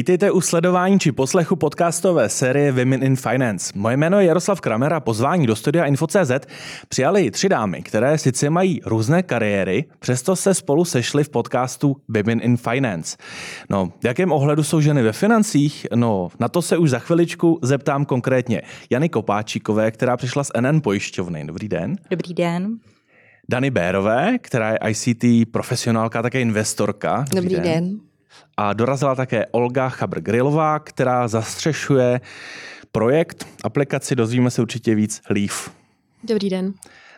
Vítejte u sledování či poslechu podcastové série Women in Finance. Moje jméno je Jaroslav Kramer a pozvání do studia Info.cz přijali tři dámy, které sice mají různé kariéry, přesto se spolu sešly v podcastu Women in Finance. No, v jakém ohledu jsou ženy ve financích? No, na to se už za chviličku zeptám konkrétně Jany Kopáčíkové, která přišla z NN pojišťovny. Dobrý den. Dobrý den. Dany Bérové, která je ICT profesionálka, také investorka. Dobrý, Dobrý den. den. A dorazila také Olga Chabr-Grilová, která zastřešuje projekt, aplikaci, dozvíme se určitě víc, Leaf. Dobrý den.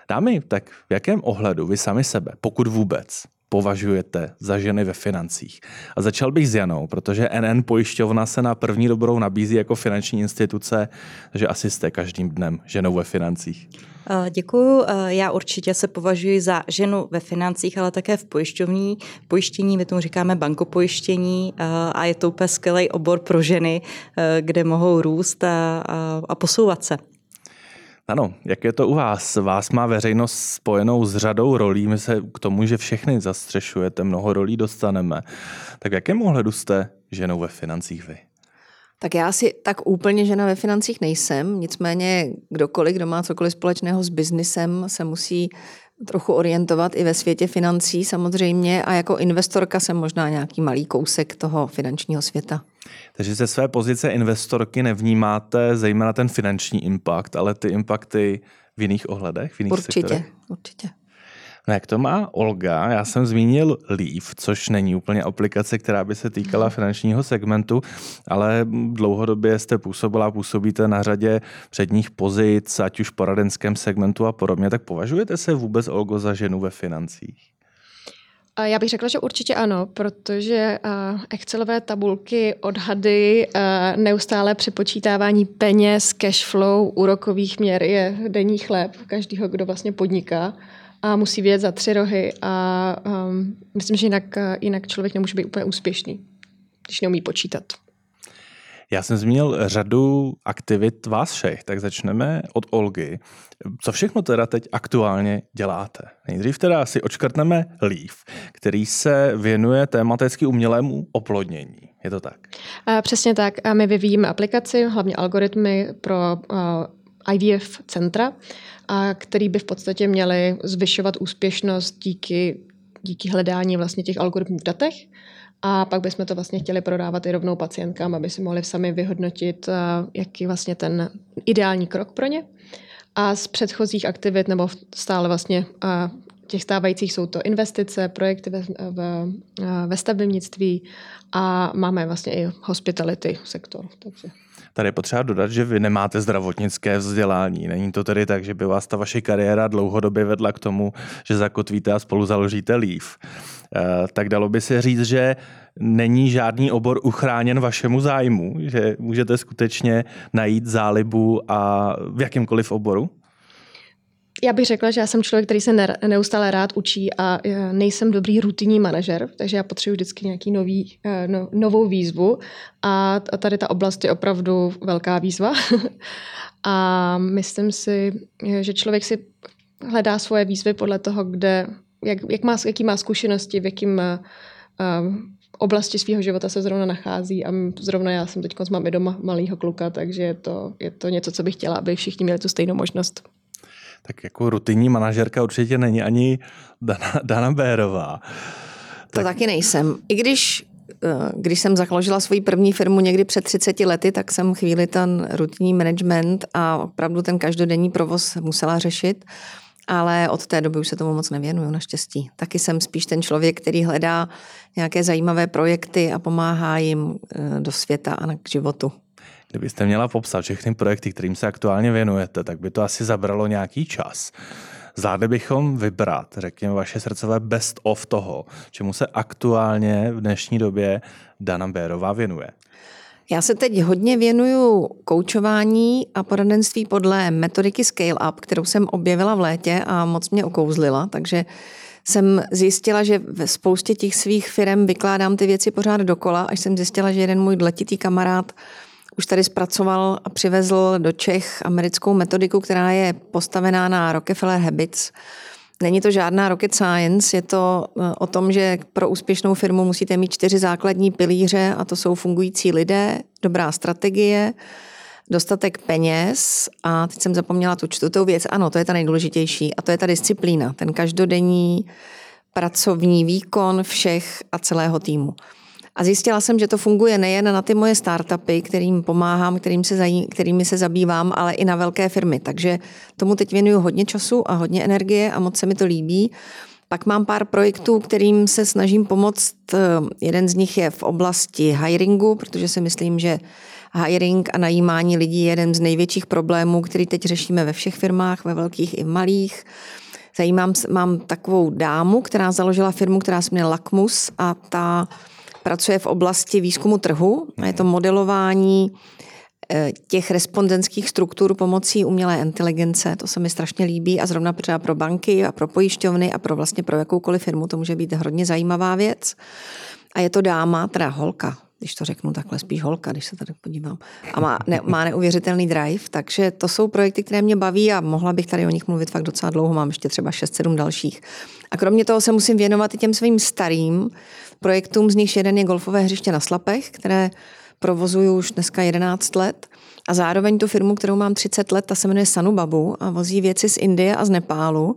Dámy, tak v jakém ohledu vy sami sebe, pokud vůbec, považujete za ženy ve financích? A začal bych s Janou, protože NN pojišťovna se na první dobrou nabízí jako finanční instituce, takže asi jste každým dnem ženou ve financích. Eh, Děkuji. Eh, já určitě se považuji za ženu ve financích, ale také v pojišťovní. Pojištění, my tomu říkáme bankopojištění eh, a je to úplně skvělý obor pro ženy, kde mohou růst a, a, a posouvat se. Ano, jak je to u vás? Vás má veřejnost spojenou s řadou rolí, my se k tomu, že všechny zastřešujete, mnoho rolí dostaneme. Tak v jakém ohledu jste ženou ve financích vy? Tak já si tak úplně žena ve financích nejsem, nicméně kdokoliv, kdo má cokoliv společného s biznisem, se musí trochu orientovat i ve světě financí samozřejmě a jako investorka jsem možná nějaký malý kousek toho finančního světa. Takže ze své pozice investorky nevnímáte zejména ten finanční impact, ale ty impakty v jiných ohledech, v jiných určitě, sektorech? Určitě, No jak to má Olga? Já jsem zmínil Leaf, což není úplně aplikace, která by se týkala mhm. finančního segmentu, ale dlouhodobě jste působila, působíte na řadě předních pozic, ať už v poradenském segmentu a podobně. Tak považujete se vůbec, Olgo, za ženu ve financích? Já bych řekla, že určitě ano, protože Excelové tabulky, odhady, neustále přepočítávání peněz, cash flow, úrokových měr je denní chléb každého, kdo vlastně podniká a musí vědět za tři rohy a um, myslím, že jinak, jinak člověk nemůže být úplně úspěšný, když neumí počítat. Já jsem zmínil řadu aktivit vás všech, tak začneme od Olgy. Co všechno teda teď aktuálně děláte? Nejdřív teda si očkrtneme Leaf, který se věnuje tematicky umělému oplodnění. Je to tak? Přesně tak. My vyvíjíme aplikaci, hlavně algoritmy pro IVF centra, který by v podstatě měly zvyšovat úspěšnost díky, díky hledání vlastně těch algoritmů v datech. A pak bychom to vlastně chtěli prodávat i rovnou pacientkám, aby si mohli sami vyhodnotit, jaký vlastně ten ideální krok pro ně. A z předchozích aktivit, nebo stále vlastně těch stávajících jsou to investice, projekty ve, ve, ve stavebnictví a máme vlastně i hospitality sektor. Takže. Tady je potřeba dodat, že vy nemáte zdravotnické vzdělání. Není to tedy tak, že by vás ta vaše kariéra dlouhodobě vedla k tomu, že zakotvíte a spolu založíte Leaf. Eh, tak dalo by se říct, že není žádný obor uchráněn vašemu zájmu, že můžete skutečně najít zálibu a v jakémkoliv oboru? Já bych řekla, že já jsem člověk, který se neustále rád učí a e, nejsem dobrý rutinní manažer, takže já potřebuji vždycky nějaký nový, e, no, novou výzvu. A tady ta oblast je opravdu velká výzva. a myslím si, že člověk si hledá svoje výzvy podle toho, kde, jak, jak má, jaký má zkušenosti, v jakým uh, oblasti svého života se zrovna nachází. A zrovna já jsem teď mám i doma malýho kluka, takže je to, je to něco, co bych chtěla, aby všichni měli tu stejnou možnost tak jako rutinní manažerka určitě není ani Dana, Dana Bérová. To tak... taky nejsem. I když eh, když jsem založila svoji první firmu někdy před 30 lety, tak jsem chvíli ten rutinní management a opravdu ten každodenní provoz musela řešit, ale od té doby už se tomu moc nevěnuju, naštěstí. Taky jsem spíš ten člověk, který hledá nějaké zajímavé projekty a pomáhá jim eh, do světa a k životu. Kdybyste měla popsat všechny projekty, kterým se aktuálně věnujete, tak by to asi zabralo nějaký čas. Zvládli bychom vybrat, řekněme, vaše srdcové best of toho, čemu se aktuálně v dnešní době Dana Bérová věnuje. Já se teď hodně věnuju koučování a poradenství podle metodiky Scale Up, kterou jsem objevila v létě a moc mě okouzlila, takže jsem zjistila, že ve spoustě těch svých firm vykládám ty věci pořád dokola, až jsem zjistila, že jeden můj letitý kamarád už tady zpracoval a přivezl do Čech americkou metodiku, která je postavená na Rockefeller Habits. Není to žádná rocket science, je to eh, o tom, že pro úspěšnou firmu musíte mít čtyři základní pilíře a to jsou fungující lidé, dobrá strategie, dostatek peněz a teď jsem zapomněla tu čtvrtou věc, ano, to je ta nejdůležitější a to je ta disciplína, ten každodenní pracovní výkon všech a celého týmu. A zjistila jsem, že to funguje nejen na ty moje startupy, kterým pomáhám, kterým se zaj- kterými se zabývám, ale i na velké firmy. Takže tomu teď věnuju hodně času a hodně energie a moc se mi to líbí. Pak mám pár projektů, kterým se snažím pomoct. Jeden z nich je v oblasti hiringu, protože si myslím, že hiring a najímání lidí je jeden z největších problémů, který teď řešíme ve všech firmách, ve velkých i malých. Zajímám, mám takovou dámu, která založila firmu, která se jmenuje Lakmus a ta pracuje v oblasti výzkumu trhu. Je to modelování eh, těch respondentských struktur pomocí umělé inteligence. To se mi strašně líbí a zrovna třeba pro banky a pro pojišťovny a pro vlastně pro jakoukoliv firmu to může být hodně zajímavá věc. A je to dáma, teda holka, když to řeknu takhle, spíš holka, když se tady podívám. A má, ne, má neuvěřitelný drive, takže to jsou projekty, které mě baví a mohla bych tady o nich mluvit fakt docela dlouho, mám ještě třeba 6-7 dalších. A kromě toho se musím věnovat i těm svým starým projektům, z nich jeden je golfové hřiště na Slapech, které provozuju už dneska 11 let. A zároveň tu firmu, kterou mám 30 let, ta se jmenuje Sanubabu a vozí věci z Indie a z Nepálu.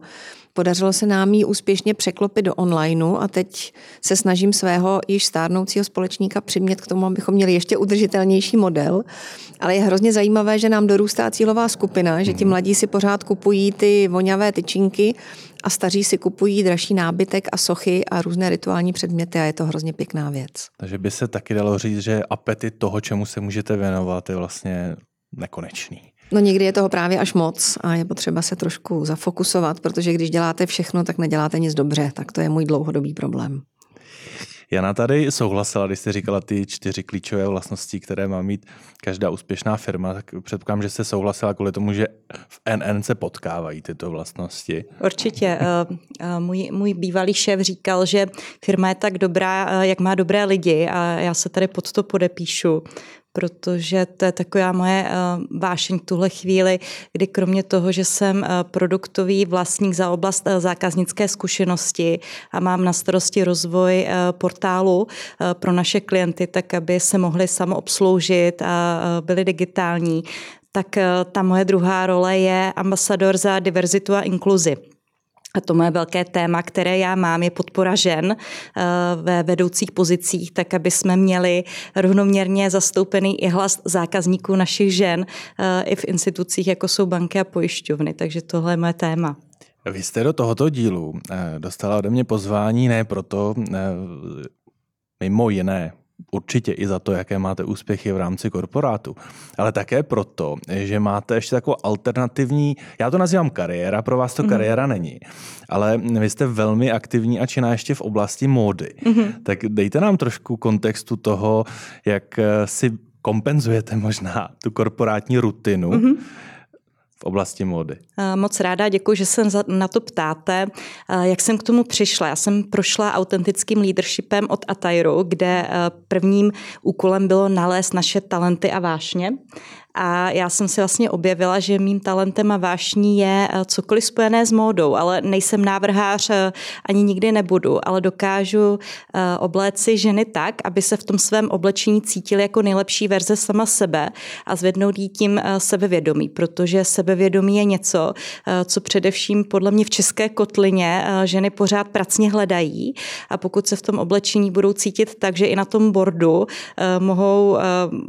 Podařilo se nám ji úspěšně překlopit do onlineu a teď se snažím svého již stárnoucího společníka přimět k tomu, abychom měli ještě udržitelnější model. Ale je hrozně zajímavé, že nám dorůstá cílová skupina, že ti mladí si pořád kupují ty voňavé tyčinky a staří si kupují dražší nábytek a sochy a různé rituální předměty a je to hrozně pěkná věc. Takže by se taky dalo říct, že apetit toho, čemu se můžete věnovat, je vlastně nekonečný. No někdy je toho právě až moc a je potřeba se trošku zafokusovat, protože když děláte všechno, tak neděláte nic dobře. Tak to je můj dlouhodobý problém. Jana tady souhlasila, když jste říkala ty čtyři klíčové vlastnosti, které má mít každá úspěšná firma, tak předpokládám, že jste souhlasila kvůli tomu, že v NN se potkávají tyto vlastnosti. Určitě. Eh, eh, můj, můj bývalý šéf říkal, že firma je tak dobrá, eh, jak má dobré lidi a já se tady pod to podepíšu protože to je taková moje uh, vášeň tuhle chvíli, kdy kromě toho, že jsem uh, produktový vlastník za oblast uh, zákaznické zkušenosti a mám na starosti rozvoj portálu pro naše klienty, tak aby se mohli samoobsloužit a byli digitální, tak ta moje druhá role je ambasador za diverzitu a inkluzi. A to moje velké téma, které já mám, je podpora žen eh, ve vedoucích pozicích, tak aby jsme měli rovnoměrně zastoupený i hlas zákazníků našich žen eh, i v institucích, jako jsou banky a pojišťovny. Takže tohle je moje téma. Vy jste do tohoto dílu eh, dostala ode mě pozvání ne proto, mimo jiné, určitě i za to, jaké máte úspěchy v rámci korporátu, ale také proto, že máte ještě takovou alternativní, já to nazývám kariéra, pro vás to mm. kariéra není, ale vy jste velmi aktivní a činná ještě v oblasti módy. Mm. Tak dejte nám trošku kontextu toho, jak si kompenzujete možná tu korporátní rutinu mm v oblasti módy? Moc ráda, děkuji, že se na to ptáte. Jak jsem k tomu přišla? Já jsem prošla autentickým leadershipem od Atairu, kde prvním úkolem bylo nalézt naše talenty a vášně a já jsem si vlastně objevila, že mým talentem a vášní je eh, cokoliv spojené s módou, ale nejsem návrhář, eh, ani nikdy nebudu, ale dokážu eh, obléct si ženy tak, aby se v tom svém oblečení cítili jako nejlepší verze sama sebe a zvednout jí tím sebevědomí, protože sebevědomí je něco, co především podle mě v české kotlině ženy pořád pracně hledají. A pokud se v tom oblečení budou cítit tak, že i na tom bordu mohou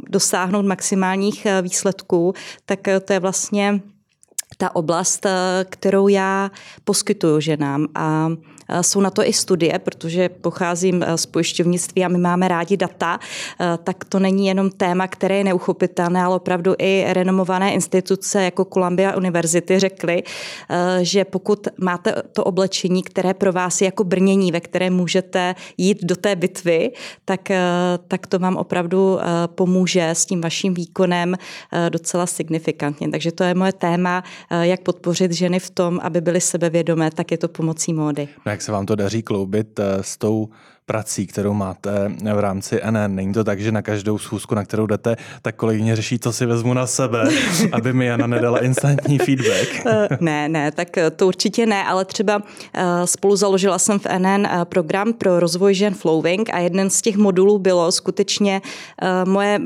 dosáhnout maximálních výsledků, výsledků, tak eh, to je vlastně ta oblast, eh, kterou já poskytuju ženám. A jsou na to i studie, protože pocházím eh, z pojišťovnictví a my máme rádi data, eh, tak to není jenom téma, které je neuchopitelné, ale opravdu i renomované instituce jako Columbia University řekly, že pokud máte to oblečení, které pro vás je jako brnění, ve které můžete jít do té bitvy, tak, tak to vám opravdu pomůže s tím vaším výkonem docela signifikantně. Takže to je moje téma, jak podpořit ženy v tom, aby byly sebevědomé, tak je to pomocí módy. No jak se vám to daří kloubit eh, s tou prací, kterou máte v rámci NN. Není to tak, že na každou schůzku, na kterou jdete, tak kolegyně řeší, co si vezmu na sebe, aby mi Jana nedala instantní feedback. Eh, ne, ne, tak to určitě ne, ale třeba spolu založila jsem v NN program pro rozvoj žen Flowing a jeden z těch modulů bylo skutečně moje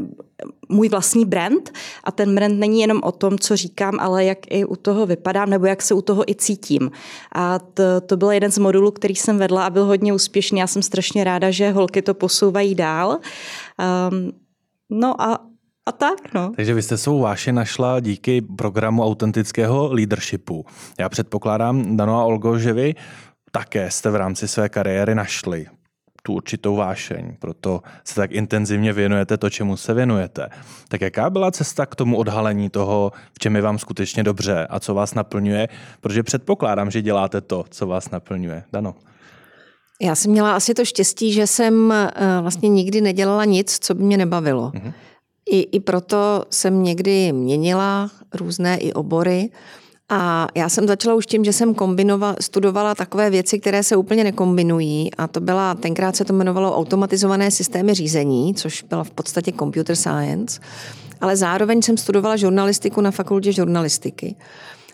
můj vlastní brand a ten brand není jenom o tom, co říkám, ale jak i u toho vypadám nebo jak se u toho i cítím. A to, to byl jeden z modulů, který jsem vedla a byl hodně úspěšný. Já jsem strašně ráda, že holky to posouvají dál. Um, no a a tak, no. Takže vy jste svou váše našla díky programu autentického leadershipu. Já předpokládám, Dano a Olgo, že vy také jste v rámci své kariéry našli tu určitou vášeň, proto se tak intenzivně věnujete to, čemu se věnujete. Tak jaká byla cesta k tomu odhalení toho, v čem je vám skutečně dobře a co vás naplňuje? Protože předpokládám, že děláte to, co vás naplňuje. Dano. Já jsem měla asi to štěstí, že jsem eh, vlastně nikdy nedělala nic, co by mě nebavilo. Mm-hmm. I, I proto jsem někdy měnila různé i obory a já jsem začala už tím, že jsem kombinova, studovala takové věci, které se úplně nekombinují a to byla, tenkrát se to jmenovalo automatizované systémy řízení, což byla v podstatě computer science, ale zároveň jsem studovala žurnalistiku na fakultě žurnalistiky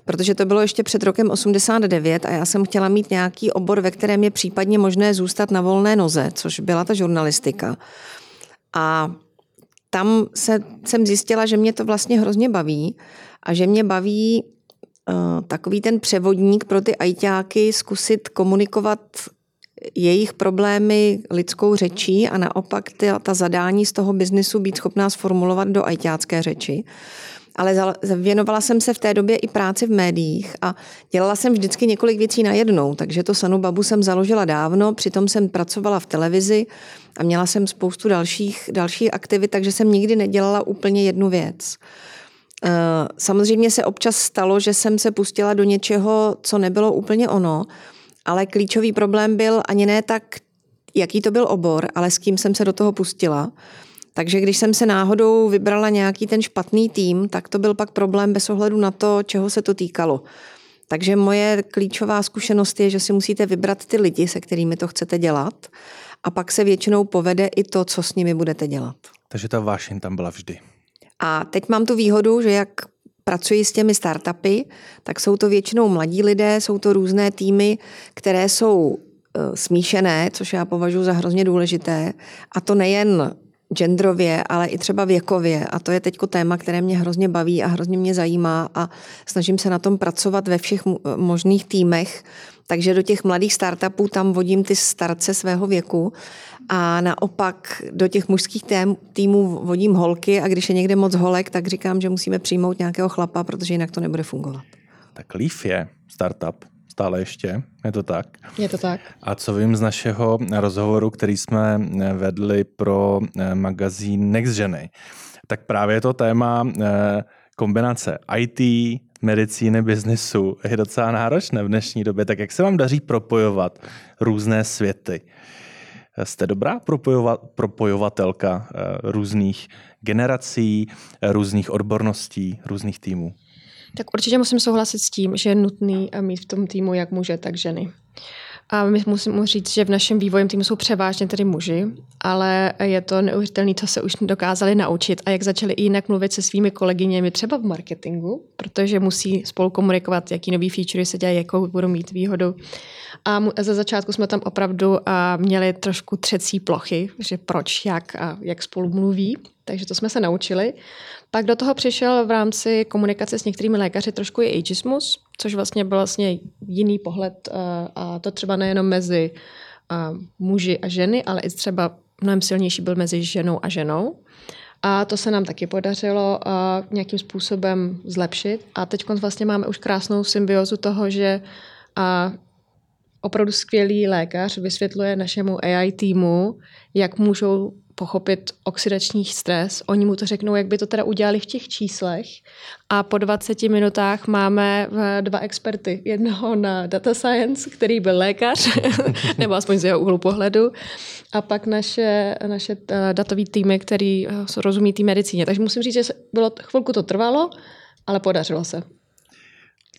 protože to bylo ještě před rokem 89 a já jsem chtěla mít nějaký obor, ve kterém je případně možné zůstat na volné noze, což byla ta žurnalistika. A tam se, jsem zjistila, že mě to vlastně hrozně baví a že mě baví Eh, takový ten převodník pro ty ajťáky zkusit komunikovat jejich problémy lidskou řečí a naopak ty, ta zadání z toho biznisu být schopná sformulovat do ajťácké řeči. Ale věnovala jsem se v té době i práci v médiích a dělala jsem vždycky několik věcí najednou, takže to Sanu Babu jsem založila dávno, přitom jsem pracovala v televizi a měla jsem spoustu dalších, dalších aktivit, takže jsem nikdy nedělala úplně jednu věc. Eh, samozřejmě se občas stalo, že jsem se pustila do něčeho, co nebylo úplně ono, ale klíčový problém byl ani ne tak, jaký to byl obor, ale s kým jsem se do toho pustila. Takže když jsem se náhodou vybrala nějaký ten špatný tým, tak to byl pak problém bez ohledu na to, čeho se to týkalo. Takže moje klíčová zkušenost je, že si musíte vybrat ty lidi, se kterými to chcete dělat a pak se většinou povede i to, co s nimi budete dělat. Takže ta vášeň tam byla vždy. A teď mám tu výhodu, že jak pracuji s těmi startupy, tak jsou to většinou mladí lidé, jsou to různé týmy, které jsou e, smíšené, což já považuji za hrozně důležité. A to nejen genderově, ale i třeba věkově. A to je teď téma, které mě hrozně baví a hrozně mě zajímá a snažím se na tom pracovat ve všech možných týmech. Takže do těch mladých startupů tam vodím ty starce svého věku a naopak do těch mužských tém, týmů vodím holky a když je někde moc holek, tak říkám, že musíme přijmout nějakého chlapa, protože jinak to nebude fungovat. Tak Leaf je startup, stále ještě, je to tak? Je to tak. A co vím z našeho rozhovoru, který jsme vedli pro eh, magazín Next Ženy, tak právě to téma eh, kombinace IT, medicíny, biznesu je docela náročné v dnešní době. Tak jak se vám daří propojovat různé světy? Jste dobrá propojova, propojovatelka eh, různých generací, různých odborností, různých týmů? Tak určitě musím souhlasit s tím, že je nutný eh, mít v tom týmu jak muže, tak ženy. A my musím říct, že v našem vývojem týmu jsou převážně tedy muži, ale je to neuvěřitelné, co se už dokázali naučit a jak začali i jinak mluvit se svými kolegyněmi třeba v marketingu, protože musí spolu komunikovat, jaký nový feature se dělají, jakou budou mít výhodu. A ze začátku jsme tam opravdu měli trošku třecí plochy, že proč, jak a jak spolu mluví, takže to jsme se naučili. Pak do toho přišel v rámci komunikace s některými lékaři trošku i ageismus, což vlastně byl vlastně jiný pohled a to třeba nejenom mezi muži a ženy, ale i třeba mnohem silnější byl mezi ženou a ženou. A to se nám taky podařilo uh, nějakým způsobem zlepšit. A teď vlastně máme už krásnou symbiozu toho, že opravdu skvělý lékař vysvětluje našemu AI týmu, jak můžou pochopit oxidační stres. Oni mu to řeknou, jak by to teda udělali v těch číslech. A po 20 minutách máme eh, dva experty. Jednoho na data science, který byl lékař, nebo aspoň z jeho úhlu pohledu. A pak naše, naše eh, datové týmy, který eh, rozumí té medicíně. Takže musím říct, že bylo, chvilku to trvalo, ale podařilo se.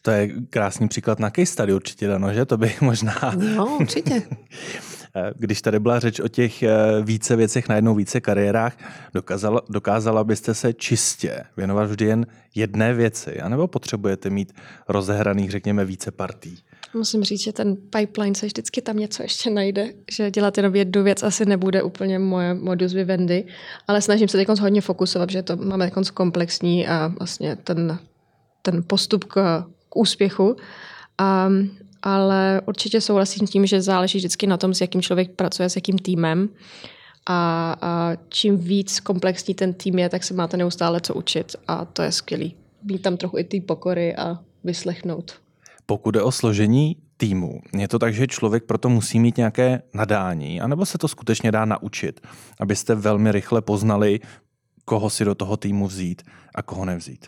To je krásný příklad na case study určitě, Dano, že? To by možná... No, určitě. Když tady byla řeč o těch více věcech, najednou více kariérách, dokázala, dokázala byste se čistě věnovat vždy jen jedné věci, anebo potřebujete mít rozehraných, řekněme, více partí? Musím říct, že ten pipeline se vždycky tam něco ještě najde, že dělat jenom jednu věc asi nebude úplně moje modus vivendi, ale snažím se teď hodně fokusovat, že to máme komplexní a vlastně ten, ten postup k, k úspěchu. A, ale určitě souhlasím s tím, že záleží vždycky na tom, s jakým člověk pracuje, s jakým týmem. A, a čím víc komplexní ten tým je, tak se máte neustále co učit a to je skvělý. Mít tam trochu i ty pokory a vyslechnout. Pokud je o složení týmu, je to tak, že člověk proto musí mít nějaké nadání, anebo se to skutečně dá naučit, abyste velmi rychle poznali, koho si do toho týmu vzít a koho nevzít.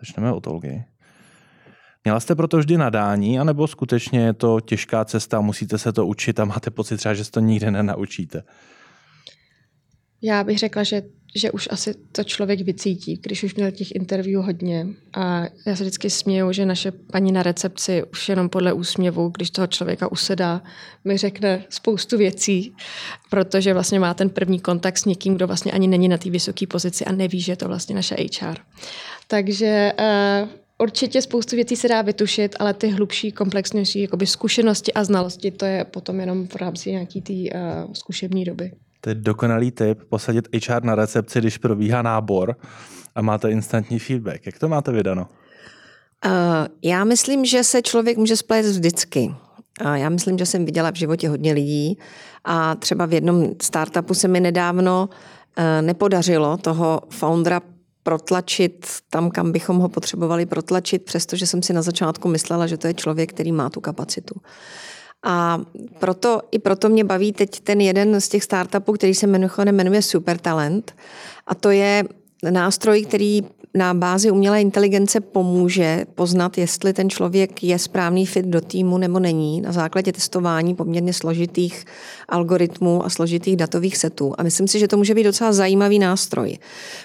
Začneme od Olgy. Měla jste proto vždy nadání, anebo skutečně je to těžká cesta, musíte se to učit a máte pocit třeba, že se to nikdy nenaučíte? Já bych řekla, že, že už asi to člověk vycítí, když už měl těch interview hodně. A já se vždycky směju, že naše paní na recepci už jenom podle úsměvu, když toho člověka usedá, mi řekne spoustu věcí, protože vlastně má ten první kontakt s někým, kdo vlastně ani není na té vysoké pozici a neví, že je to vlastně naše HR. Takže uh, určitě spoustu věcí se dá vytušit, ale ty hlubší, komplexnější jakoby zkušenosti a znalosti, to je potom jenom v rámci nějaký té uh, zkušební doby. To je dokonalý tip, posadit HR na recepci, když probíhá nábor a máte instantní feedback. Jak to máte vydano? Uh, já myslím, že se člověk může splést vždycky. Uh, já myslím, že jsem viděla v životě hodně lidí a třeba v jednom startupu se mi nedávno uh, nepodařilo toho foundera protlačit tam, kam bychom ho potřebovali protlačit, přestože jsem si na začátku myslela, že to je člověk, který má tu kapacitu. A proto, i proto mě baví teď ten jeden z těch startupů, který se jmenuje, jmenuje Supertalent. A to je nástroj, který na bázi umělé inteligence pomůže poznat, jestli ten člověk je správný fit do týmu nebo není na základě testování poměrně složitých algoritmů a složitých datových setů. A myslím si, že to může být docela zajímavý nástroj,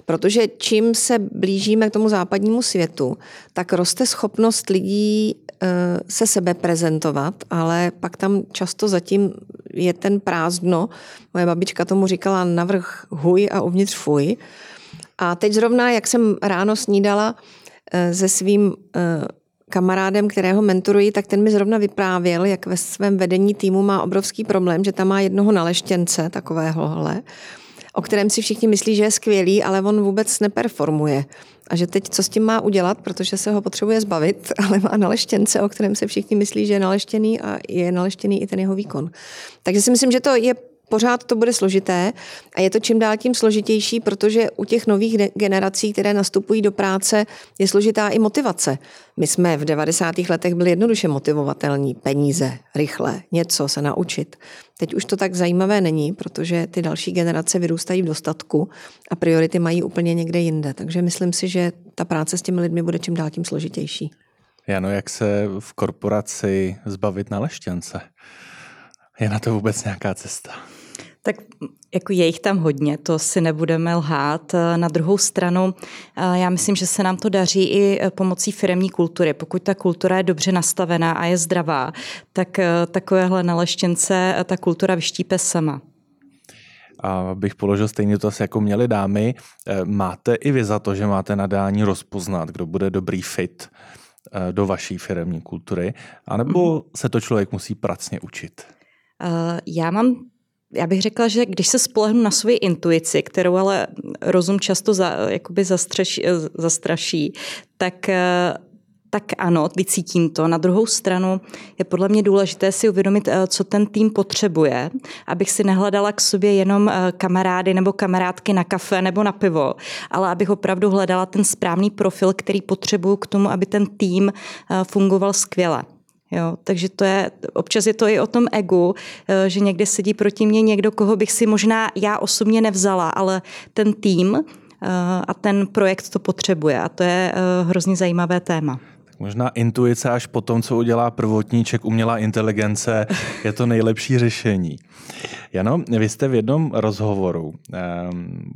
protože čím se blížíme k tomu západnímu světu, tak roste schopnost lidí eh, se sebe prezentovat, ale pak tam často zatím je ten prázdno. Moje babička tomu říkala navrh huj a uvnitř fuj. A teď zrovna, jak jsem ráno snídala eh, se svým eh, kamarádem, kterého mentoruji, tak ten mi zrovna vyprávěl, jak ve svém vedení týmu má obrovský problém, že tam má jednoho naleštěnce, takovéhohle, o kterém si všichni myslí, že je skvělý, ale on vůbec neperformuje. A že teď co s tím má udělat, protože se ho potřebuje zbavit, ale má naleštěnce, o kterém se všichni myslí, že je naleštěný a je naleštěný i ten jeho výkon. Takže si myslím, že to je pořád to bude složité a je to čím dál tím složitější, protože u těch nových generací, které nastupují do práce, je složitá i motivace. My jsme v 90. letech byli jednoduše motivovatelní, peníze, rychle, něco se naučit. Teď už to tak zajímavé není, protože ty další generace vyrůstají v dostatku a priority mají úplně někde jinde. Takže myslím si, že ta práce s těmi lidmi bude čím dál tím složitější. Jano, jak se v korporaci zbavit na leštěnce? Je na to vůbec nějaká cesta? Tak jako je jich tam hodně, to si nebudeme lhát. Na druhou stranu, já myslím, že se nám to daří i pomocí firemní kultury. Pokud ta kultura je dobře nastavená a je zdravá, tak takovéhle naleštěnce ta kultura vyštípe sama. A bych položil stejný dotaz, jako měli dámy. Máte i vy za to, že máte nadání rozpoznat, kdo bude dobrý fit eh, do vaší firemní kultury, anebo mm. se to člověk musí pracně učit? Já mám já bych řekla, že když se spolehnu na svoji intuici, kterou ale rozum často za, jakoby zastřeš, zastraší, tak tak ano, vycítím to. Na druhou stranu je podle mě důležité si uvědomit, co ten tým potřebuje, abych si nehledala k sobě jenom kamarády nebo kamarádky na kafe nebo na pivo, ale abych opravdu hledala ten správný profil, který potřebuju k tomu, aby ten tým fungoval skvěle. Jo, takže to je, občas je to i o tom egu, eh, že někde sedí proti mně někdo, koho bych si možná já osobně nevzala, ale ten tým eh, a ten projekt to potřebuje a to je eh, hrozně zajímavé téma. Možná intuice až po tom, co udělá prvotníček, umělá inteligence, je to nejlepší řešení. Jano, vy jste v jednom rozhovoru, ehm,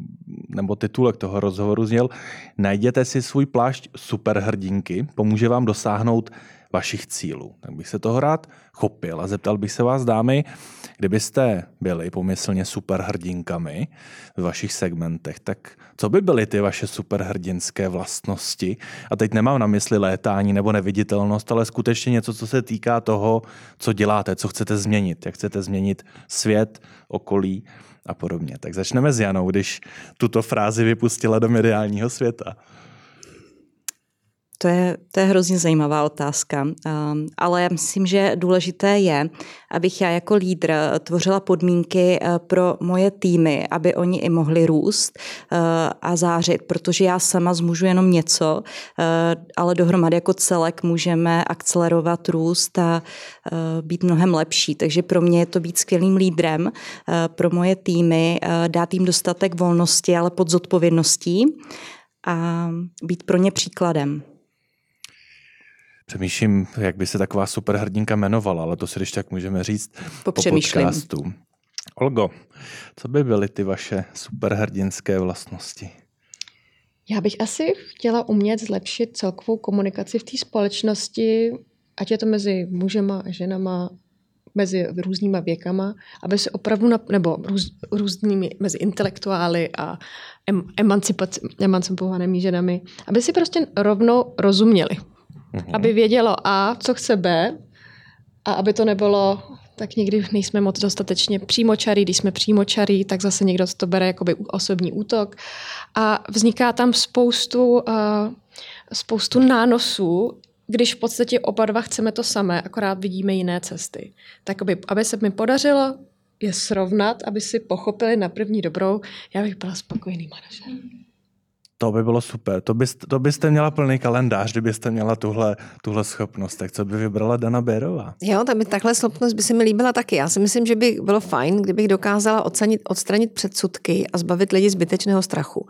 nebo titulek toho rozhovoru zněl, najděte si svůj plášť superhrdinky, pomůže vám dosáhnout vašich cílů. Tak bych se toho rád chopil a zeptal bych se vás, dámy, kdybyste byli pomyslně superhrdinkami v vašich segmentech, tak co by byly ty vaše superhrdinské vlastnosti? A teď nemám na mysli létání nebo neviditelnost, ale skutečně něco, co se týká toho, co děláte, co chcete změnit, jak chcete změnit svět, okolí a podobně. Tak začneme s Janou, když tuto frázi vypustila do mediálního světa. To je, to je hrozně zajímavá otázka, ale myslím, že důležité je, abych já jako lídr tvořila podmínky uh, pro moje týmy, aby oni i mohli růst uh, a zářit, protože já sama zmůžu jenom něco, ale dohromady jako celek můžeme akcelerovat růst a být mnohem lepší. Takže pro mě je to být skvělým lídrem, pro moje týmy, dát jim dostatek volnosti, ale pod zodpovědností a být pro ně příkladem. Přemýšlím, jak by se taková superhrdinka jmenovala, ale to si když tak můžeme říct po podcastu. Olgo, co by byly ty vaše superhrdinské vlastnosti? Já bych asi chtěla umět zlepšit celkovou komunikaci v té společnosti, ať je to mezi mužema a ženama, mezi různýma věkama, aby se opravdu, na, nebo růz, různými, mezi intelektuály a em, emancipovanými ženami, aby si prostě rovnou rozuměli. Mm-hmm. Aby vědělo A, co chce B, a aby to nebylo, tak někdy nejsme moc dostatečně přímočarý, když jsme přímočarý, tak zase někdo to bere jako by osobní útok. A vzniká tam spoustu, uh, spoustu nánosů, když v podstatě oba dva chceme to samé, akorát vidíme jiné cesty. Tak aby, aby se mi podařilo je srovnat, aby si pochopili na první dobrou, já bych byla spokojený manažer. To by bylo super. To, byste, to byste měla plný kalendář, kdybyste měla tuhle, tuhle schopnost. Tak co by vybrala Dana Bérová? Jo, tak by, takhle schopnost by se mi líbila taky. Já si myslím, že by bylo fajn, kdybych dokázala ocenit, odstranit předsudky a zbavit lidi zbytečného strachu.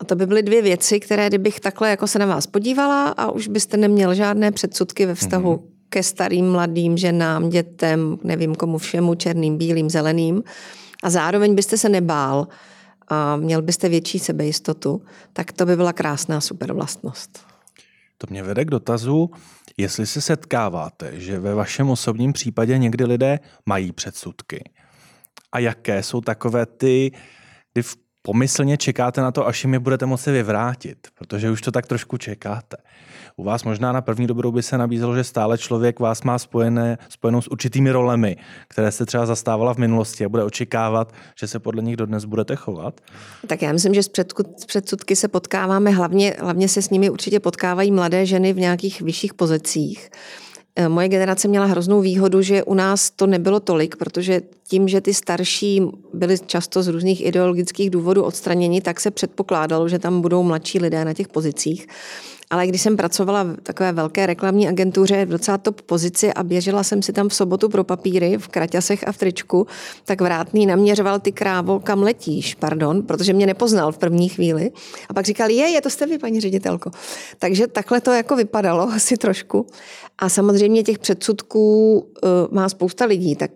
A to by byly dvě věci, které kdybych takhle jako se na vás podívala a už byste neměl žádné předsudky ve vztahu mm-hmm. ke starým, mladým ženám, dětem, nevím komu všemu, černým, bílým, zeleným. A zároveň byste se nebál a měl byste větší sebejistotu, tak to by byla krásná super vlastnost. To mě vede k dotazu, jestli se setkáváte, že ve vašem osobním případě někdy lidé mají předsudky. A jaké jsou takové ty, kdy pomyslně čekáte na to, až jim je budete moci vyvrátit, protože už to tak trošku čekáte. U vás možná na první dobrou by se nabízelo, že stále člověk vás má spojené, spojenou s určitými rolemi, které se třeba zastávala v minulosti a bude očekávat, že se podle nich dodnes budete chovat? Tak já myslím, že z předsudky se potkáváme, hlavně, hlavně se s nimi určitě potkávají mladé ženy v nějakých vyšších pozicích. Eh, moje generace měla hroznou výhodu, že u nás to nebylo tolik, protože tím, že ty starší byli často z různých ideologických důvodů odstraněni, tak se předpokládalo, že tam budou mladší lidé na těch pozicích ale když jsem pracovala v takové velké reklamní agentuře v docela top pozici a běžela jsem si tam v sobotu pro papíry v kraťasech a v tričku, tak vrátný naměřoval ty krávo, kam letíš, pardon, protože mě nepoznal v první chvíli. A pak říkal, je, je to jste vy, paní ředitelko. Takže takhle to jako vypadalo asi trošku. A samozřejmě těch předsudků uh, má spousta lidí, tak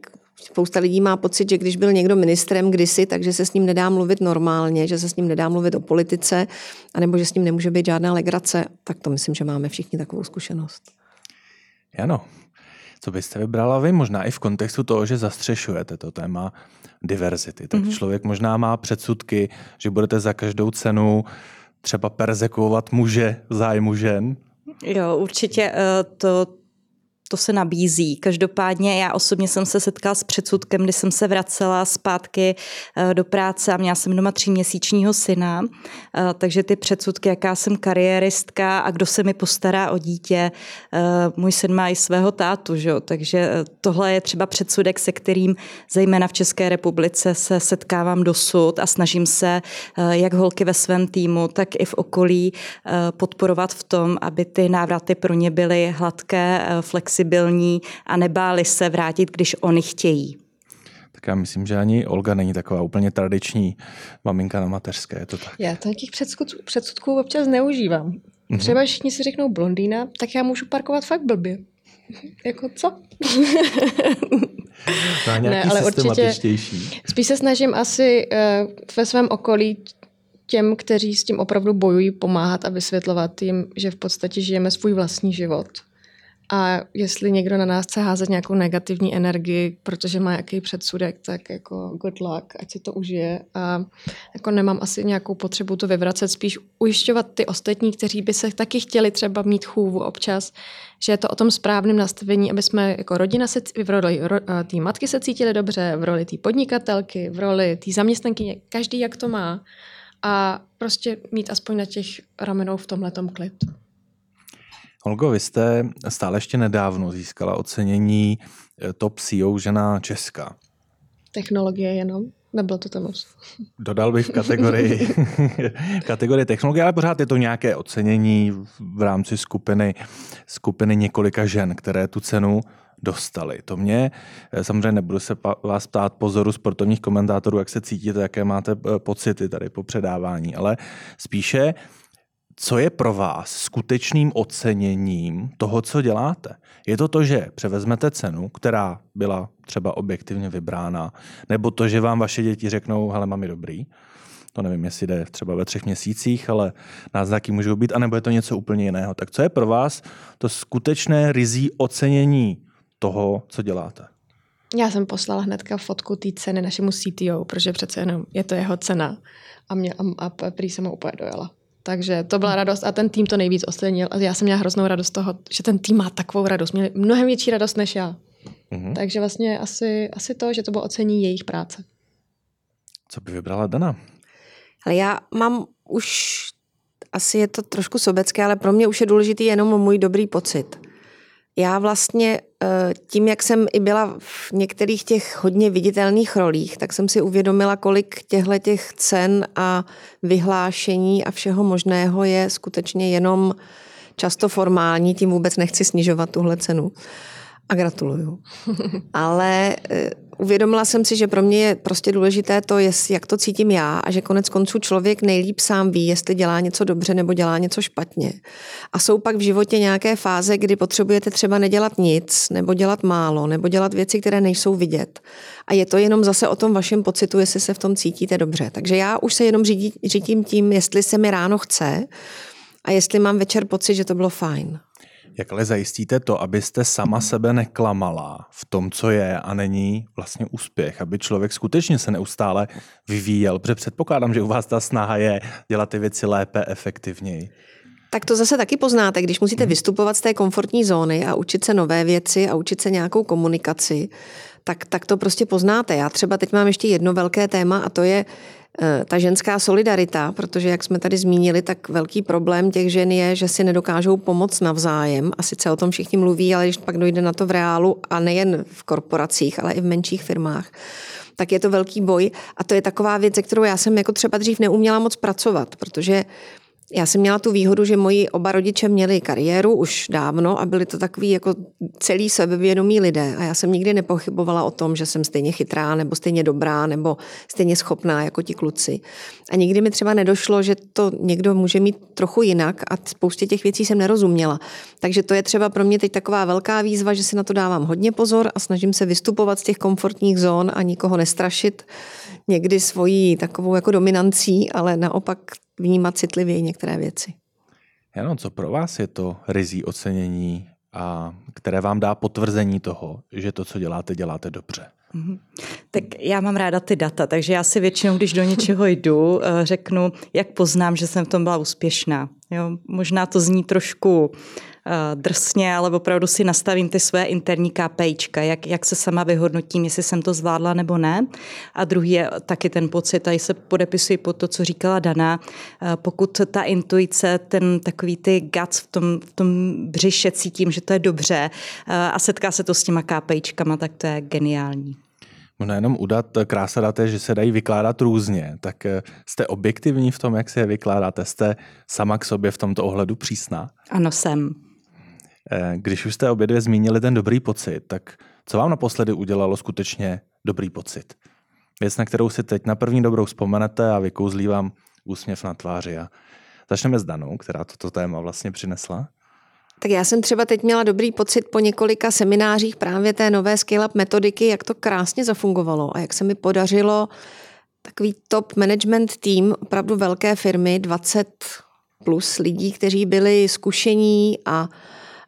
Spousta lidí má pocit, že když byl někdo ministrem kdysi, takže se s ním nedá mluvit normálně, že se s ním nedá mluvit o politice, anebo že s ním nemůže být žádná legrace. Tak to myslím, že máme všichni takovou zkušenost. Ano. Co byste vybrala vy? Možná i v kontextu toho, že zastřešujete to téma diverzity. Tak mm-hmm. člověk možná má předsudky, že budete za každou cenu třeba persekuovat muže v zájmu žen. Jo, určitě eh, to, to se nabízí. Každopádně já osobně jsem se setkala s předsudkem, kdy jsem se vracela zpátky eh, do práce a měla jsem doma tříměsíčního syna, eh, takže ty předsudky, jaká jsem kariéristka a kdo se mi postará o dítě, eh, můj syn má i svého tátu, že? takže tohle je třeba předsudek, se kterým zejména v České republice se setkávám dosud a snažím se jak holky ve svém týmu, tak i v okolí podporovat v tom, aby ty návraty pro ně byly hladké, flexibilní flexibilní a nebáli se vrátit, když oni chtějí. Tak já myslím, že ani Olga není taková úplně tradiční maminka na mateřské, je to tak? Já to těch předsudků, předsudků občas neužívám. Mm-hmm. Třeba všichni si řeknou blondýna, tak já můžu parkovat fakt blbě. jako co? ne, ale určitě spíš se snažím asi uh, ve svém okolí těm, kteří s tím opravdu bojují, pomáhat a vysvětlovat jim, že v podstatě žijeme svůj vlastní život A jestli někdo na nás chce házet nějakou negativní energii, protože má nějaký předsudek, tak jako good luck, ať si to užije. A jako nemám asi nějakou potřebu to vyvracet, spíš ujišťovat ty ostatní, kteří by se taky chtěli třeba mít chůvu občas, že je to o tom správném nastavení, aby jsme jako rodina se v roli ro, té matky se cítili dobře, v roli té podnikatelky, v roli té zaměstnanky, každý jak to má. A prostě mít aspoň na těch ramenou v tomhle klid. Holgo, vy jste stále ještě nedávno získala ocenění eh, Top CEO žena Česká. Technologie jenom? Nebylo to tam moc. Dodal bych v kategorii, v kategorii technologie, ale pořád je to nějaké ocenění v rámci skupiny, skupiny několika žen, které tu cenu dostali. To mě, eh, samozřejmě nebudu se vás ptát pozoru sportovních komentátorů, jak se cítíte, jaké máte eh, pocity tady po předávání, ale spíše co je pro vás skutečným oceněním toho, co děláte? Je to to, že převezmete cenu, která byla třeba objektivně vybrána, nebo to, že vám vaše děti řeknou, hele, mami, dobrý, to nevím, jestli jde třeba ve třech měsících, ale náznaky můžou být, anebo je to něco úplně jiného. Tak co je pro vás to skutečné rizí ocenění toho, co děláte? Já jsem poslala hnedka fotku té ceny našemu CTO, protože přece jenom je to jeho cena a, mě, a, a prý jsem ho úplně dojela. Takže to byla radost a ten tým to nejvíc ocenil. A já jsem měla hroznou radost toho, že ten tým má takovou radost. Měli mnohem větší radost než já. Mm-hmm. Takže vlastně asi, asi to, že to bylo ocení jejich práce. Co by vybrala Dana? Ale já mám už, asi je to trošku sobecké, ale pro mě už je důležitý jenom můj dobrý pocit. Já vlastně tím, jak jsem i byla v některých těch hodně viditelných rolích, tak jsem si uvědomila, kolik těchto těch cen a vyhlášení a všeho možného je skutečně jenom často formální, tím vůbec nechci snižovat tuhle cenu. A gratuluju. Ale eh, uvědomila jsem si, že pro mě je prostě důležité to, jak to cítím já a že konec konců člověk nejlíp sám ví, jestli dělá něco dobře nebo dělá něco špatně. A jsou pak v životě nějaké fáze, kdy potřebujete třeba nedělat nic, nebo dělat málo, nebo dělat věci, které nejsou vidět. A je to jenom zase o tom vašem pocitu, jestli se v tom cítíte dobře. Takže já už se jenom řídí, řídím tím, jestli se mi ráno chce a jestli mám večer pocit, že to bylo fajn. Jak ale zajistíte to, abyste sama sebe neklamala v tom, co je a není vlastně úspěch, aby člověk skutečně se neustále vyvíjel, protože předpokládám, že u vás ta snaha je dělat ty věci lépe, efektivněji. Tak to zase taky poznáte, když musíte mhm. vystupovat z té komfortní zóny a učit se nové věci a učit se nějakou komunikaci, tak, tak to prostě poznáte. Já třeba teď mám ještě jedno velké téma a to je ta ženská solidarita, protože jak jsme tady zmínili, tak velký problém těch žen je, že si nedokážou pomoct navzájem. A sice o tom všichni mluví, ale když pak dojde na to v reálu a nejen v korporacích, ale i v menších firmách, tak je to velký boj. A to je taková věc, se kterou já jsem jako třeba dřív neuměla moc pracovat, protože já jsem měla tu výhodu, že moji oba rodiče měli kariéru už dávno a byli to takový jako celý sebevědomí lidé. A já jsem nikdy nepochybovala o tom, že jsem stejně chytrá, nebo stejně dobrá, nebo stejně schopná jako ti kluci. A nikdy mi třeba nedošlo, že to někdo může mít trochu jinak a spoustě těch věcí jsem nerozuměla. Takže to je třeba pro mě teď taková velká výzva, že si na to dávám hodně pozor a snažím se vystupovat z těch komfortních zón a nikoho nestrašit někdy svojí takovou jako dominancí, ale naopak vnímat citlivě některé věci. Jano, co pro vás je to rizí ocenění, a které vám dá potvrzení toho, že to, co děláte, děláte dobře? Mm-hmm. Tak já mám ráda ty data, takže já si většinou, když do něčeho jdu, eh, řeknu, jak poznám, že jsem v tom byla úspěšná. Jo, možná to zní trošku drsně, ale opravdu si nastavím ty své interní KPIčka, jak, jak se sama vyhodnotím, jestli jsem to zvládla nebo ne. A druhý je taky ten pocit, tady se podepisuji pod to, co říkala Dana, eh, pokud ta intuice, ten takový ty guts v tom, v tom břiše cítím, že to je dobře eh, a setká se to s těma KPIčkama, tak to je geniální. Možná jenom udat, krása dat je, že se dají vykládat různě. Tak jste objektivní v tom, jak se je vykládáte? Jste sama k sobě v tomto ohledu přísná? Ano, jsem. Eh, když už jste obě dvě zmínili ten dobrý pocit, tak co vám naposledy udělalo skutečně dobrý pocit? Věc, na kterou si teď na první dobrou vzpomenete a vykouzlí vám úsměv na tváři. A začneme s Danou, která toto téma vlastně přinesla. Tak já jsem třeba teď měla dobrý pocit po několika seminářích právě té nové scale-up metodiky, jak to krásně zafungovalo a jak se mi podařilo takový top management tým, opravdu velké firmy, 20 plus lidí, kteří byli zkušení a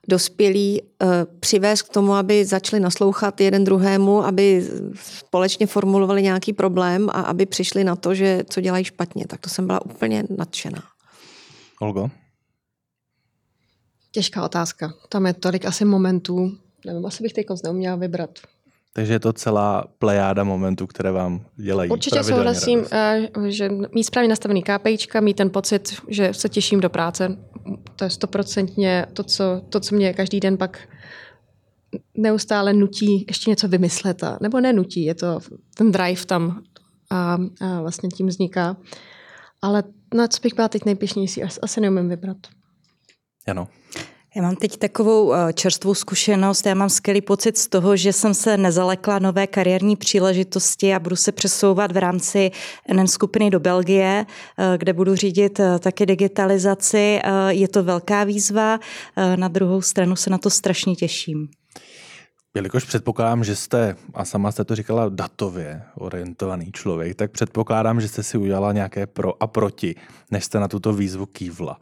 dospělí uh, přivést k tomu, aby začali naslouchat jeden druhému, aby společně formulovali nějaký problém a aby přišli na to, že co dělají špatně. Tak to jsem byla úplně nadšená. Olgo? Těžká otázka. Tam je tolik asi momentů. Nevím, asi bych teď neuměla vybrat. Takže je to celá plejáda momentů, které vám dělají Určitě souhlasím, radost. Eh, že mít správně nastavený KPIčka, mít ten pocit, že se těším do práce, to je stoprocentně to co, to, co mě každý den pak neustále nutí ještě něco vymyslet. A, nebo nenutí, je to ten drive tam a, a vlastně tím vzniká. Ale na co bych byla teď nejpišnější, asi neumím vybrat. Ano. Já mám teď takovou eh, čerstvou zkušenost. Já mám skvělý pocit z toho, že jsem se nezalekla nové kariérní příležitosti a budu se přesouvat v rámci NN skupiny do Belgie, eh, kde budu řídit eh, taky digitalizaci. Je to velká výzva, na druhou stranu se na to strašně těším. Jelikož předpokládám, že jste, a sama jste to říkala, datově orientovaný člověk, tak předpokládám, že jste si udělala nějaké pro a proti, než jste na tuto výzvu kývla.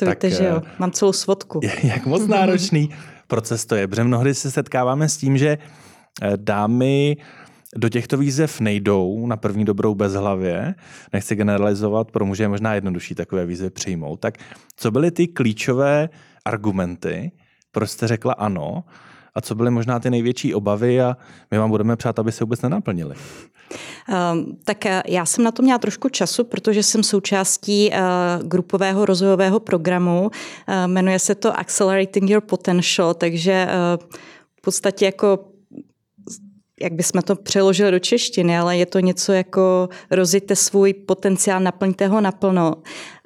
To tak, víte, že jo, eh, mám celou svodku. Jak moc náročný proces to je, protože mnohdy se setkáváme s tím, že eh, dámy do těchto výzev nejdou na první dobrou bezhlavě. Nechci generalizovat, pro muže je možná jednodušší takové výzvy přijmout. Tak co byly ty klíčové argumenty, proč jste řekla ano a co byly možná ty největší obavy a my vám budeme přát, aby se vůbec nenaplnili? Ehm, tak eh, já jsem na to měla trošku času, protože jsem součástí eh, grupového rozvojového programu. Eh, jmenuje se to Accelerating Your Potential, takže v podstatě jako jak bychom to přeložili do češtiny, ale je to něco jako rozjďte svůj potenciál, naplňte ho naplno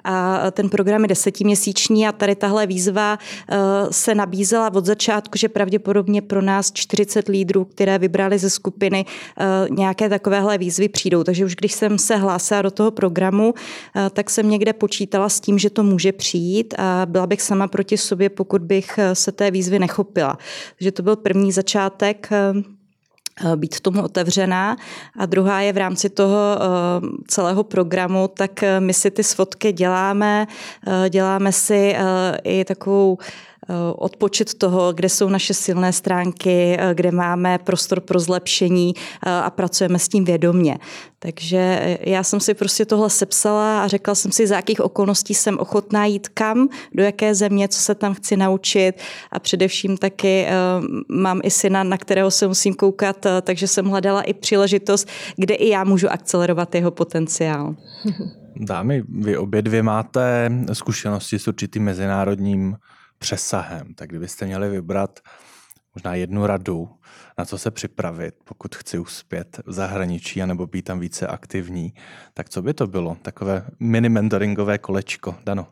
a ten program je desetiměsíční a tady tahle výzva eh, se nabízela od začátku, že pravděpodobně pro nás 40 lídrů, které vybrali ze skupiny, eh, nějaké takovéhle výzvy přijdou. Takže už když jsem se hlásila do toho programu, tak jsem někde počítala s tím, že to může přijít a byla bych sama proti sobě, pokud bych se té výzvy nechopila. Takže to byl první začátek být tomu otevřená. A druhá je v rámci toho eh, celého programu, tak eh, my si ty svodky děláme, děláme si i takovou odpočet toho, kde jsou naše silné stránky, kde máme prostor pro zlepšení a pracujeme s tím vědomně. Takže já jsem si prostě tohle sepsala a řekla jsem si, za jakých okolností jsem ochotná jít kam, do jaké země, co se tam chci naučit a především taky mám i syna, na kterého se musím koukat, takže jsem hledala i příležitost, kde i já můžu akcelerovat jeho potenciál. Dámy, vy obě dvě máte zkušenosti s určitým mezinárodním přesahem, tak kdybyste měli vybrat možná jednu radu, na co se připravit, pokud chci uspět v zahraničí anebo být tam více aktivní, tak co by to bylo? Takové mini mentoringové kolečko. Dano.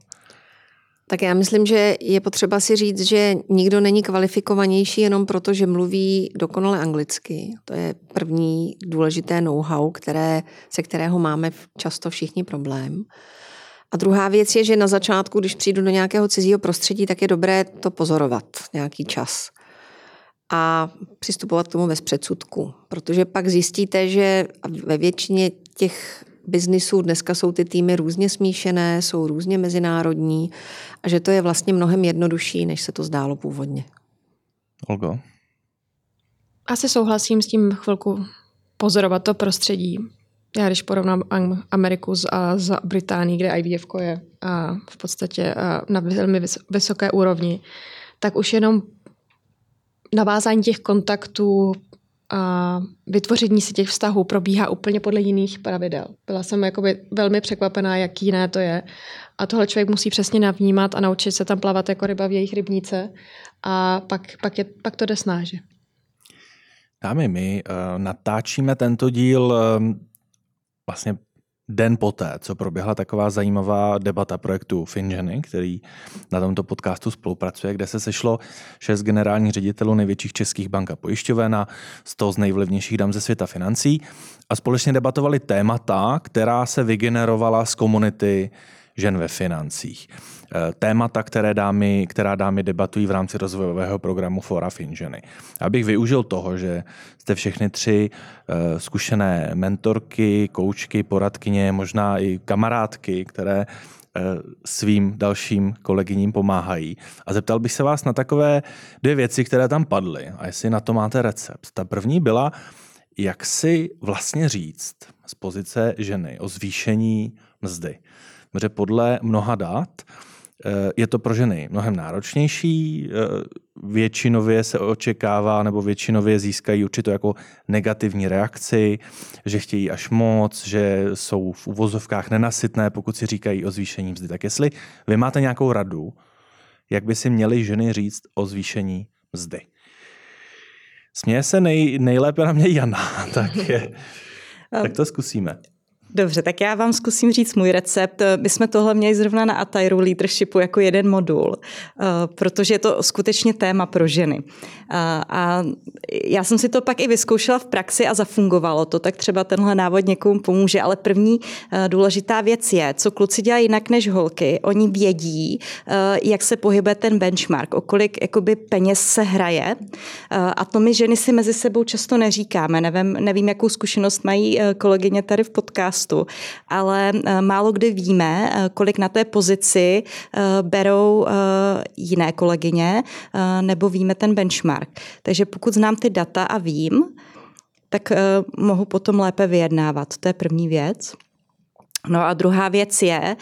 Tak já myslím, že je potřeba si říct, že nikdo není kvalifikovanější jenom proto, že mluví dokonale anglicky. To je první důležité know-how, které, se kterého máme často všichni problém. A druhá věc je, že na začátku, když přijdu do nějakého cizího prostředí, tak je dobré to pozorovat nějaký čas a přistupovat k tomu bez předsudku. Protože pak zjistíte, že ve většině těch biznisů dneska jsou ty týmy různě smíšené, jsou různě mezinárodní a že to je vlastně mnohem jednodušší, než se to zdálo původně. Olgo? Asi souhlasím s tím chvilku pozorovat to prostředí. Já když porovnám Ameriku s, a s Británií, kde IVF je a v podstatě na velmi vysoké úrovni, tak už jenom navázání těch kontaktů a vytvoření si těch vztahů probíhá úplně podle jiných pravidel. Byla jsem jakoby velmi překvapená, jak jiné to je. A tohle člověk musí přesně navnímat a naučit se tam plavat jako ryba v jejich rybníce a pak, pak, je, pak to jde snáže. Dámy, my uh, natáčíme tento díl uh, vlastně den poté, co proběhla taková zajímavá debata projektu Finženy, který na tomto podcastu spolupracuje, kde se sešlo šest generálních ředitelů největších českých bank a pojišťoven a 100 z nejvlivnějších dam ze světa financí a společně debatovali témata, která se vygenerovala z komunity žen ve financích. Eh, témata, které dámy, která dámy debatují v rámci rozvojového programu Fora Finženy. Abych využil toho, že jste všechny tři eh, zkušené mentorky, koučky, poradkyně, možná i kamarádky, které svým dalším kolegyním pomáhají. A zeptal bych se vás na takové dvě věci, které tam padly a jestli na to máte recept. Ta první byla, jak si vlastně říct z pozice ženy o zvýšení mzdy. Protože podle mnoha dat Eh, je to pro ženy mnohem náročnější, eh, většinově se očekává nebo většinově získají určitou jako negativní reakci, že chtějí až moc, že jsou v uvozovkách nenasytné, pokud si říkají o zvýšení mzdy. Tak jestli vy máte nějakou radu, jak by si měly ženy říct o zvýšení mzdy? Směje se nej, nejlépe na mě Jana, tak, je, tak to zkusíme. Dobře, tak já vám zkusím říct můj recept. My jsme tohle měli zrovna na Atairu Leadershipu jako jeden modul, eh, protože je to skutečně téma pro ženy. A já jsem si to pak i vyzkoušela v praxi a zafungovalo to, tak třeba tenhle návod někomu pomůže, ale první eh, důležitá věc je, co kluci dělají jinak než holky. Oni vědí, eh, jak se pohybuje ten benchmark, o kolik jakoby peněz se hraje a to my ženy si mezi sebou často neříkáme. Nevím, nevím jakou zkušenost mají kolegyně tady v podcastu, podcastu, ale eh, málo kdy víme, eh, kolik na té pozici eh, berou jiné kolegyně, nebo víme ten benchmark. Takže pokud znám ty data a vím, tak mohu potom lépe vyjednávat. To je první věc. No a druhá věc je,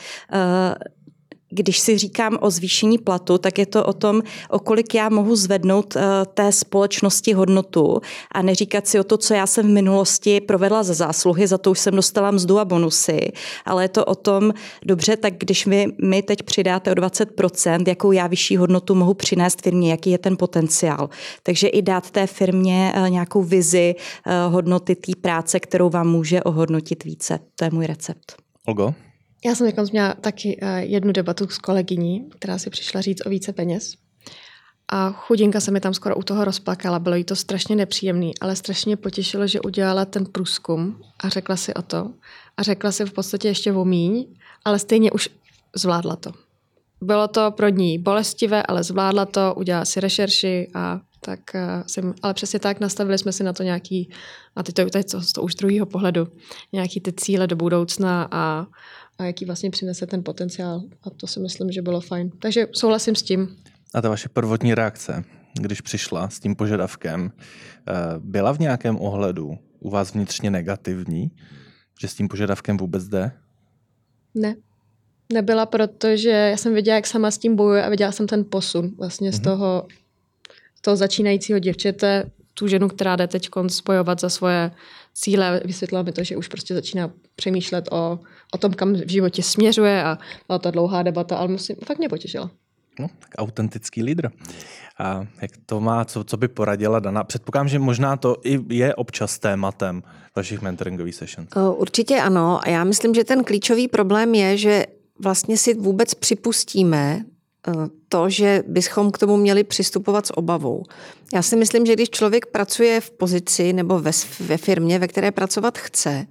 když si říkám o zvýšení platu, tak je to o tom, o kolik já mohu zvednout eh, té společnosti hodnotu a neříkat si o to, co já jsem v minulosti provedla za zásluhy, za to už jsem dostala mzdu a bonusy, ale je to o tom, dobře, tak když vy mi teď přidáte o 20%, jakou já vyšší hodnotu mohu přinést firmě, jaký je ten potenciál. Takže i dát té firmě eh, nějakou vizi eh, hodnoty té práce, kterou vám může ohodnotit více. To je můj recept. Olgo? Já jsem jako měla taky eh, jednu debatu s kolegyní, která si přišla říct o více peněz. A chudinka se mi tam skoro u toho rozplakala, bylo jí to strašně nepříjemný, ale strašně potěšilo, že udělala ten průzkum a řekla si o to. A řekla si v podstatě ještě o míň, ale stejně už zvládla to. Bylo to pro ní bolestivé, ale zvládla to, udělala si rešerši a tak uh, jsem, ale přesně tak, nastavili jsme si na to nějaký, a teď to, teď to, to už druhého pohledu, nějaký ty cíle do budoucna a a jaký vlastně přinese ten potenciál. A to si myslím, že bylo fajn. Takže souhlasím s tím. A ta vaše prvotní reakce, když přišla s tím požadavkem, eh, byla v nějakém ohledu u vás vnitřně negativní, že s tím požadavkem vůbec jde? Ne. Nebyla, protože já jsem viděla, jak sama s tím bojuje a viděla jsem ten posun vlastně mm-hmm. z mhm. toho, z toho začínajícího děvčete, tu ženu, která jde teď spojovat za svoje cíle, vysvětlila mi to, že už prostě začíná přemýšlet o, o tom, kam v životě směřuje a byla to dlouhá debata, ale musím, fakt mě potěšila. No, tak autentický lídr. A jak to má, co, co by poradila Dana? Předpokládám, že možná to i je občas tématem vašich mentoringových sessions. Určitě ano. A já myslím, že ten klíčový problém je, že vlastně si vůbec připustíme to, že bychom k tomu měli přistupovat s obavou. Já si myslím, že když člověk pracuje v pozici nebo ve, ve firmě, ve které pracovat chce,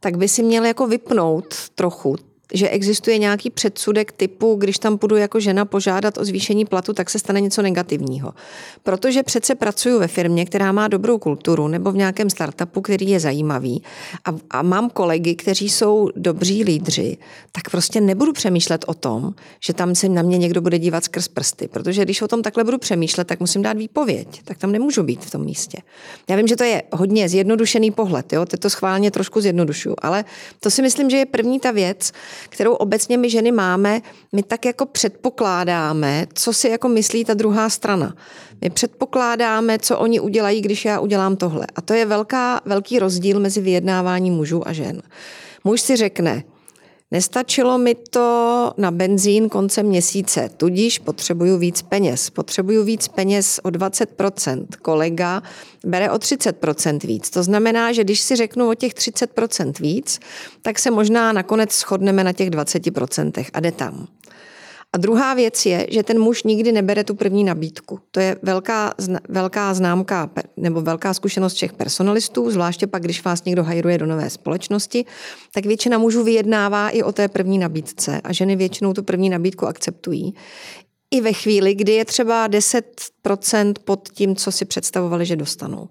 tak by si měl jako vypnout trochu že existuje nějaký předsudek typu, když tam půjdu jako žena požádat o zvýšení platu, tak se stane něco negativního. Protože přece pracuji ve firmě, která má dobrou kulturu nebo v nějakém startupu, který je zajímavý a, a mám kolegy, kteří jsou dobří lídři, tak prostě nebudu přemýšlet o tom, že tam se na mě někdo bude dívat skrz prsty. Protože když o tom takhle budu přemýšlet, tak musím dát výpověď. Tak tam nemůžu být v tom místě. Já vím, že to je hodně zjednodušený pohled, jo? To schválně trošku zjednodušuju, ale to si myslím, že je první ta věc, kterou obecně my ženy máme, my tak jako předpokládáme, co si jako myslí ta druhá strana. My předpokládáme, co oni udělají, když já udělám tohle. A to je velká, velký rozdíl mezi vyjednáváním mužů a žen. Muž si řekne, Nestačilo mi to na benzín koncem měsíce, tudíž potřebuju víc peněz. Potřebuju víc peněz o 20%. Kolega bere o 30% víc. To znamená, že když si řeknu o těch 30% víc, tak se možná nakonec shodneme na těch 20% a jde tam. A druhá věc je, že ten muž nikdy nebere tu první nabídku. To je velká, velká známka nebo velká zkušenost všech personalistů, zvláště pak, když vás někdo hajruje do nové společnosti, tak většina mužů vyjednává i o té první nabídce a ženy většinou tu první nabídku akceptují. I ve chvíli, kdy je třeba 10% pod tím, co si představovali, že dostanou.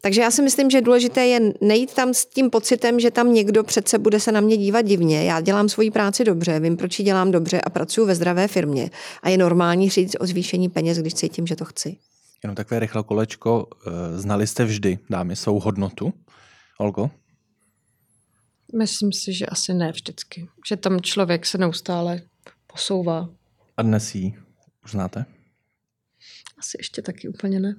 Takže já si myslím, že důležité je nejít tam s tím pocitem, že tam někdo přece bude se na mě dívat divně. Já dělám svoji práci dobře, vím, proč ji dělám dobře a pracuji ve zdravé firmě. A je normální říct o zvýšení peněz, když cítím, že to chci. Jenom takové rychle kolečko. Eh, znali jste vždy dámy svou hodnotu? Olgo? Myslím si, že asi ne vždycky. Že tam člověk se neustále posouvá. A dnes ji už znáte? Asi ještě taky úplně ne.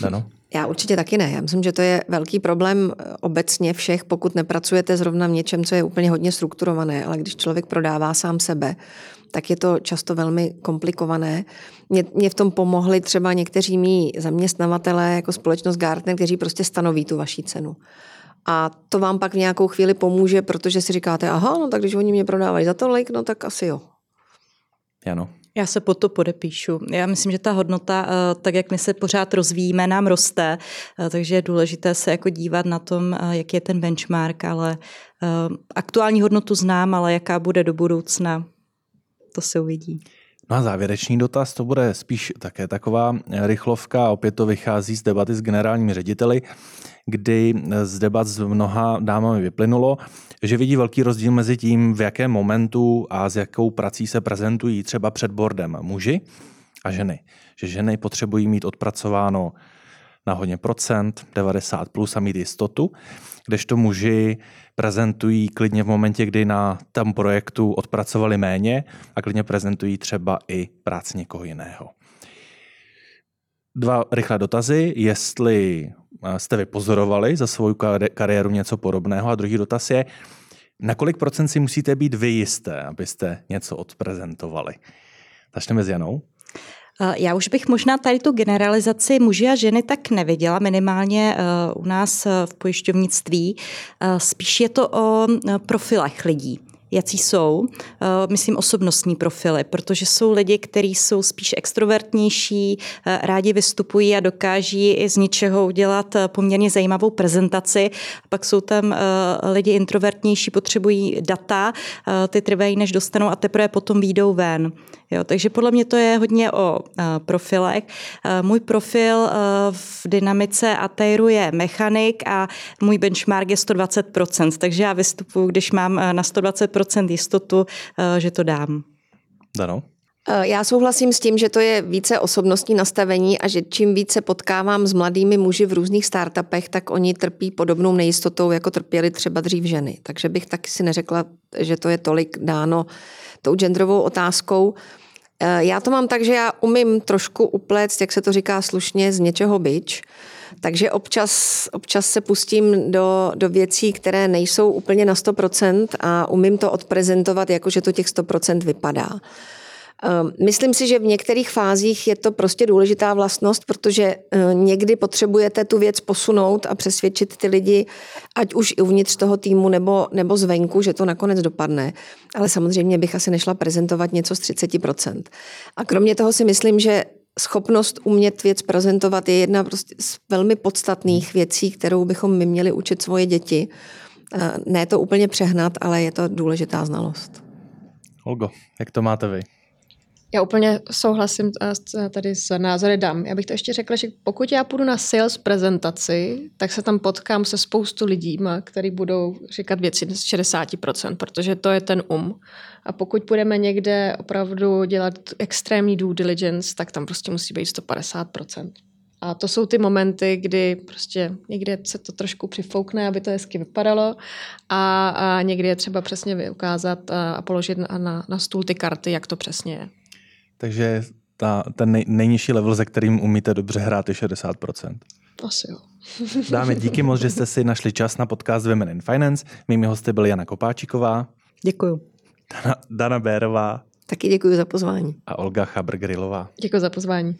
Dano? Já určitě taky ne. Já myslím, že to je velký problém eh, obecně všech, pokud nepracujete zrovna v něčem, co je úplně hodně strukturované, ale když člověk prodává sám sebe, tak je to často velmi komplikované. Mě, mě v tom pomohli třeba někteří mý zaměstnavatelé jako společnost Gartner, kteří prostě stanoví tu vaší cenu. A to vám pak v nějakou chvíli pomůže, protože si říkáte, aha, no tak když oni mě prodávají za tolik, no tak asi jo. Jano. Já se po to podepíšu. Já myslím, že ta hodnota, eh, tak jak my se pořád rozvíjíme, nám roste, eh, takže je důležité se jako dívat na tom, eh, jaký je ten benchmark, ale aktuální hodnotu znám, ale jaká bude do budoucna, to se uvidí. No a závěrečný dotaz, to bude spíš také taková rychlovka, opět to vychází z debaty s generálními řediteli, kdy z debat s mnoha dámami vyplynulo, že vidí velký rozdíl mezi tím, v jakém momentu a s jakou prací se prezentují třeba před bordem muži a ženy. Že ženy potřebují mít odpracováno na hodně procent, 90 plus a mít jistotu, kdežto muži prezentují klidně v momentě, kdy na tom projektu odpracovali méně a klidně prezentují třeba i práci někoho jiného. Dva rychlé dotazy, jestli eh, jste vypozorovali za svou kariéru něco podobného a druhý dotaz je, na kolik procent si musíte být vy jisté, abyste něco odprezentovali. Začneme s Janou. Já už bych možná tady tu generalizaci muži a ženy tak neviděla, minimálně eh, u nás eh, v pojišťovnictví. Eh, spíš je to o profilech lidí jací jsou, myslím osobnostní profily, protože jsou lidi, kteří jsou spíš extrovertnější, rádi vystupují a dokáží i z ničeho udělat poměrně zajímavou prezentaci. Pak jsou tam lidi introvertnější, potřebují data, ty trvají, než dostanou a teprve potom výjdou ven. Jo, takže podle mě to je hodně o profilech. Můj profil v dynamice Ateiru je mechanik a můj benchmark je 120%, takže já vystupuji, když mám na 120% jistotu, uh, že to dám. Dano? Já souhlasím s tím, že to je více osobnostní nastavení a že čím více potkávám s mladými muži v různých startupech, tak oni trpí podobnou nejistotou, jako trpěli třeba dřív ženy. Takže bych taky si neřekla, že to je tolik dáno tou genderovou otázkou. Eh, já to mám tak, že já umím trošku upléct, jak se to říká slušně, z něčeho byč. Takže občas, občas se pustím do, do věcí, které nejsou úplně na 100% a umím to odprezentovat, jako že to těch 100% vypadá. Ehm, myslím si, že v některých fázích je to prostě důležitá vlastnost, protože eh, někdy potřebujete tu věc posunout a přesvědčit ty lidi, ať už i uvnitř toho týmu nebo, nebo zvenku, že to nakonec dopadne. Ale samozřejmě bych asi nešla prezentovat něco z 30%. A kromě toho si myslím, že schopnost umět věc prezentovat je jedna prostě z velmi podstatných věcí, kterou bychom my měli učit svoje děti. Eh, ne to úplně přehnat, ale je to důležitá znalost. Olgo, jak to máte vy? Já úplně souhlasím tady s názory dám. Já bych to ještě řekla, že pokud já půjdu na sales prezentaci, tak se tam potkám se spoustu lidí, kteří budou říkat věci z 60%, protože to je ten um. A pokud budeme někde opravdu dělat extrémní due diligence, tak tam prostě musí být 150%. A to jsou ty momenty, kdy prostě někde se to trošku přifoukne, aby to hezky vypadalo a, a někdy je třeba přesně ukázat a, a položit na, na, na stůl ty karty, jak to přesně je. Takže ta, ten nej, nejnižší level, ze kterým umíte dobře hrát, je 60%. Asi jo. Dáme díky moc, že jste si našli čas na podcast Women in Finance. Mými hosty byly Jana Kopáčiková. Děkuju. Dana, Dana Bérová. Taky děkuji za pozvání. A Olga Chabr-Grillová. Děkuji za pozvání.